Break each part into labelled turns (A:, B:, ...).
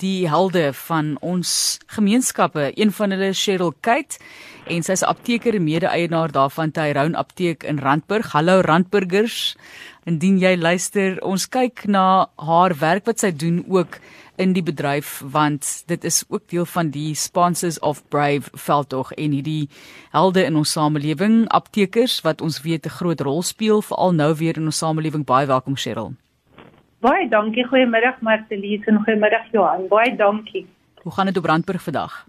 A: die helde van ons gemeenskappe. Een van hulle is Cheryl Kate en sy's 'n apteker en mede-eienaar daarvan Tyrone Apteek in Randburg. Hallo Randburgers. Indien jy luister, ons kyk na haar werk wat sy doen ook in die bedryf want dit is ook deel van die sponsors of Brave veldtog en hierdie helde in ons samelewing, aptekers wat ons weet 'n groot rol speel veral nou weer in ons samelewing. Baie welkom Cheryl.
B: Baie dankie. Goeiemiddag Martelies en goeiemiddag Johan. Baie dankie.
A: Hoe gaan dit op Brandburg vandag?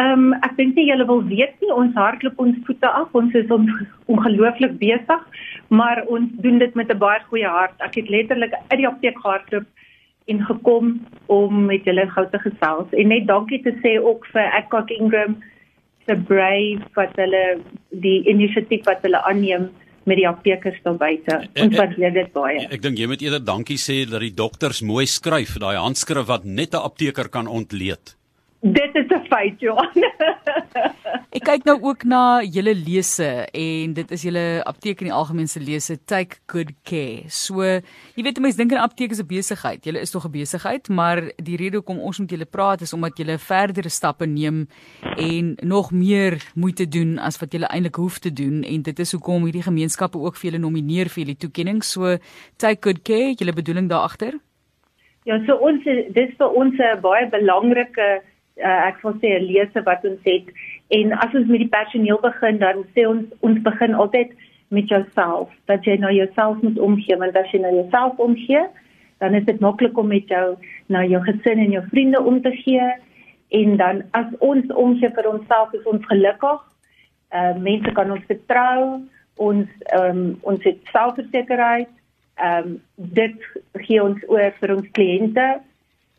B: Ehm um, ek dink nie julle wil weet nie, ons hardloop ons voete af. Ons is on, ongelooflik besig, maar ons doen dit met 'n baie goeie hart. Ek het letterlik uit die apteek gehardloop en gekom om met julle gou te gesels. En net dankie te sê ook vir Adcock Ingram se brave wat hulle die inisiatief wat hulle aanneem met die aptekers daar buite. Ons waardeer dit baie.
C: Ek dink jy moet eerder dankie sê dat die dokters mooi skryf, daai handskrif wat net 'n apteker kan ontleed.
B: Dit is 'n feit, Johan.
A: Ek kyk nou ook na julle lese en dit is julle apteek in die algemeen se lese Take Good Care. So, jy weet mense dink 'n apteek is 'n besigheid. Julle is tog 'n besigheid, maar die rede hoekom ons met julle praat is omdat julle verdere stappe neem en nog meer moeite doen as wat julle eintlik hoef te doen en dit is hoekom hierdie gemeenskappe ook vir julle nomineer vir hierdie toekenning. So, Take Good Care, julle bedoeling daar agter?
B: Ja, so ons dis vir ons 'n baie belangrike uh, ek wil sê 'n lese wat ons het. En as ons met die personeel begin dan sê ons ons begin altyd met jouself dat jy na jouself moet omgee. Want as jy na jouself omgee dan is dit maklik om met jou na jou gesin en jou vriende om te gee. En dan as ons omgee vir onsself is ons gelukkig. Uh, mense kan ons vertrou. Ons um, ons het selfversekerheid. Um, dit gee ons oor vir ons kliënte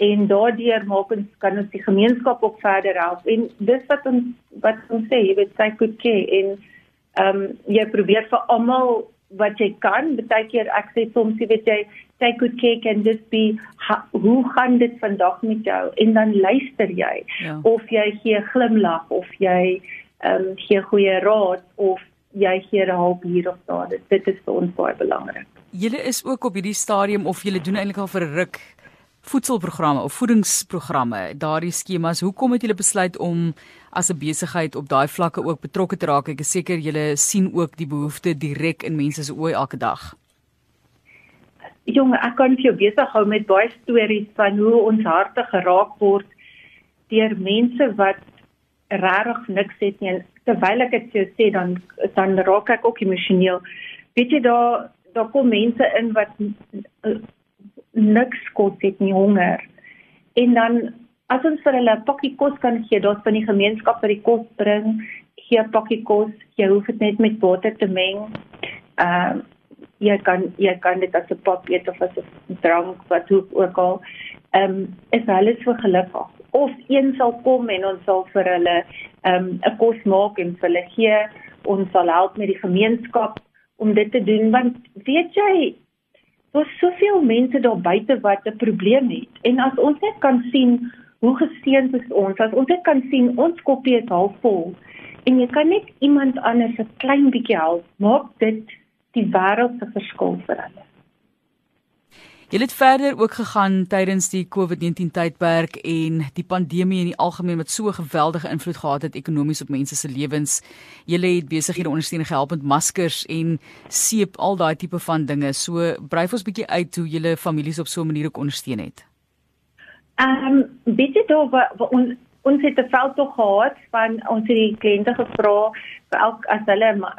B: en daardeur maak ons kan ons die gemeenskap ook verder help. En dis wat ons wat ons sê jy weet sy goed gee en ehm um, jy probeer vir almal wat jy kan. Baie keer ek sê soms jy weet jy sy goed gee kan dit be ha, hoe gaan dit vandag met jou? En dan luister jy. Ja. of jy gee glimlag of jy ehm um, gee goeie raad of jy gee hulp hier of daar. Dit, dit is vir ons baie belangrik.
A: Julle is ook op hierdie stadium of julle doen eintlik al vir 'n ruk voedselprogramme of voedingsprogramme, daardie skemas. Hoekom het julle besluit om as 'n besigheid op daai vlakke ook betrokke te raak? Ek is seker julle sien ook die behoefte direk in mense se oë elke dag.
B: Jonge, ek kan vir jou besig hou met baie stories van hoe ons harte geraak word deur mense wat regtig niks het nie. En terwyl ek dit sê dan dan raak ek ook emosioneel. Weet jy daar daar kom mense in wat niks kos het nie honger. En dan as ons vir hulle 'n pakkie kos kan gee, daar's van die gemeenskap wat die kos bring, gee 'n pakkie kos, jy hoef dit net met water te meng. Ehm uh, jy kan jy kan dit as 'n pap eet of as 'n drank wat ook al. Ehm um, is hulle so gelukkig. Of een sal kom en ons sal vir hulle ehm um, 'n kos maak en vir hulle gee. Ons sal help met die gemeenskap om dit te doen want weet jy daar's soveel mense daar buite wat 'n probleem het. En as ons net kan sien hoe geseënd is ons, as ons net kan sien ons koppie is halfvol en jy kan net iemand anders 'n klein bietjie help, maak dit die wêreld se verskil vir hulle.
A: Julle het verder ook gegaan tydens die COVID-19 tydperk en die pandemie in die algemeen wat so geweldige invloed gehad het ekonomies op mense se lewens. Julle het besighede ondersteun gehelp met maskers en seep al daai tipe van dinge. So bryf ons bietjie uit hoe julle families op so 'n manier ook ondersteun het.
B: Ehm um, bietjie daar ons ons het 'n veld tog gehad van ons het die kliënte gevra vir elk as hulle 'n ma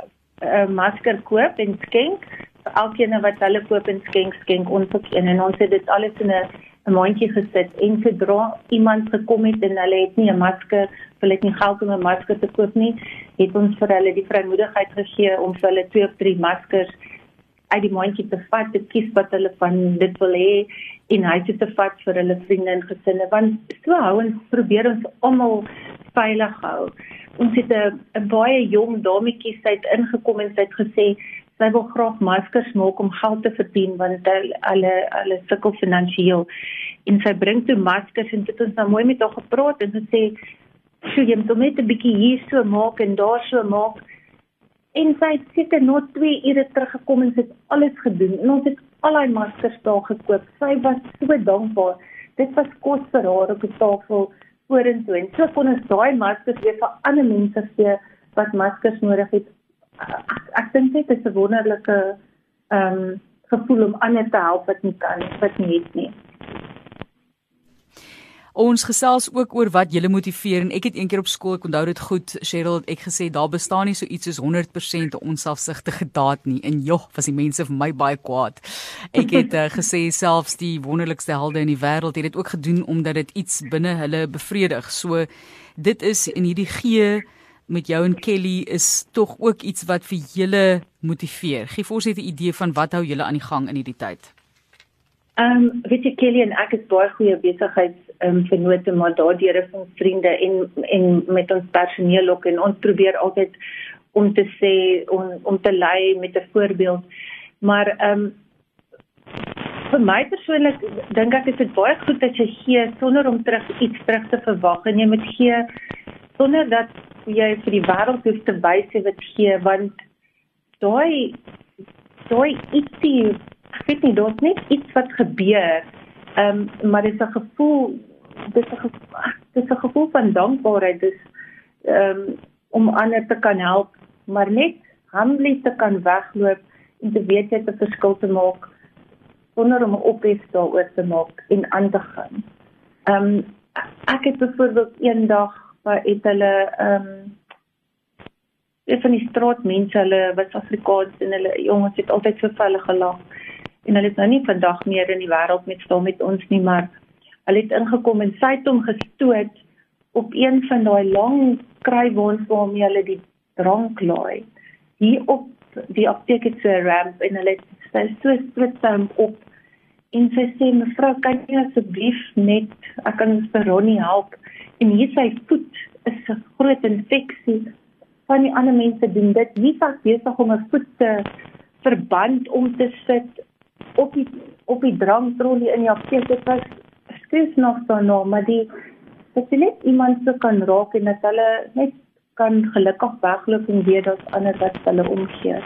B: masker koop en skenk elkeen wat hulle koop en skenk skenk ons ook een. En ons het dit alles in 'n mandjie gesit. En sodra iemand gekom het en hulle het nie 'n masker, hulle het nie geld om 'n masker te koop nie, het ons vir hulle die vrymoedigheid gegee om vir hulle twee of drie maskers uit die mandjie te vat, te kies wat hulle van dit wil hê en hy het te vat vir hulle vriende en gesinne. Want so hou ons probeer ons almal veilig hou. Ons het 'n baie jong dametjie sy het ingekom en sy het gesê sy wil graag maskers maak om geld te verdien want hulle hulle sukkel finansiëel en sy bring toe maskers en dit ons nou mooi met haar gepraat en sy sê sy het hom net 'n bietjie hier so maak en daar so maak. En sy het seker nog 2 ure teruggekom en sy het alles gedoen en ons het al haar maskers daar gekoop. Sy was so dankbaar. Dit was kos vir haar op die tafel vorentoe. En so kon ons daai maskers weer vir ander mense gee wat maskers nodig het. Ek, ek dink dit is 'n wonderlike ehm um, gevoel om ander te help wat nie kan wat nie het nie.
A: Ons gesels ook oor wat julle motiveer en ek het eendag op skool ek onthou dit goed Cheryl ek gesê daar bestaan nie so iets soos 100% onselfsugtige daad nie en jog was die mense vir my baie kwaad. Ek het uh, gesê selfs die wonderlikste helde in die wêreld het dit ook gedoen omdat dit iets binne hulle bevredig. So dit is in hierdie gee met jou en Kelly is tog ook iets wat vir julle motiveer. Gee vir ons net 'n idee van wat hou julle aan die gang in hierdie tyd.
B: Ehm um, weet jy Kelly en ek is baie goeie besigheids ehm um, vennote maar daardeur is ons vriende en en met ons personeel ook en ons probeer altyd om te sê om om te lei met 'n voorbeeld. Maar ehm um, vir my persoonlik dink ek is dit baie goed dat jy gee sonder om terug iets terug te verwag en jy moet gee sonder dat jy vir die wêreld hoef te wys wat gee want daai daai ietsie ek weet nie daar's net iets wat gebeur ehm um, maar dit is 'n gevoel dis 'n dis 'n gevoel van dankbaarheid dis ehm um, om ander te kan help maar net humbly te kan wegloop en te weet jy het 'n verskil te maak sonder om ophef daaroor te maak en aan te gaan. Ehm um, ek het byvoorbeeld eendag het hulle ehm um, van die straatmense hulle was Afrikaans en hulle jongens het altyd so vir hulle gelag en hulle is nou nie vandag meer in die wêreld met staan met ons nie maar Hulle het ingekom en sy het hom gestoot op een van daai lang kruiwaans waarmee hulle die drank laai. Hier op die apteek het so 'n ramp en hulle het sy so split hom op en sy sê mevrou kan jy asseblief net ek kan ons Ronnie help en hier sy voet is 'n groot infeksie van die ander mense doen dit nie vas besig om 'n voet te verband om te sit op die op die dranktrolie in die apteek dit was skes nog daarna, maar die jy net iemand so kan raak en dat hulle net kan gelukkig wegloop en weet dat ander wat hulle omgee.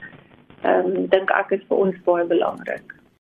B: Ehm um, dink ek is vir ons baie belangrik.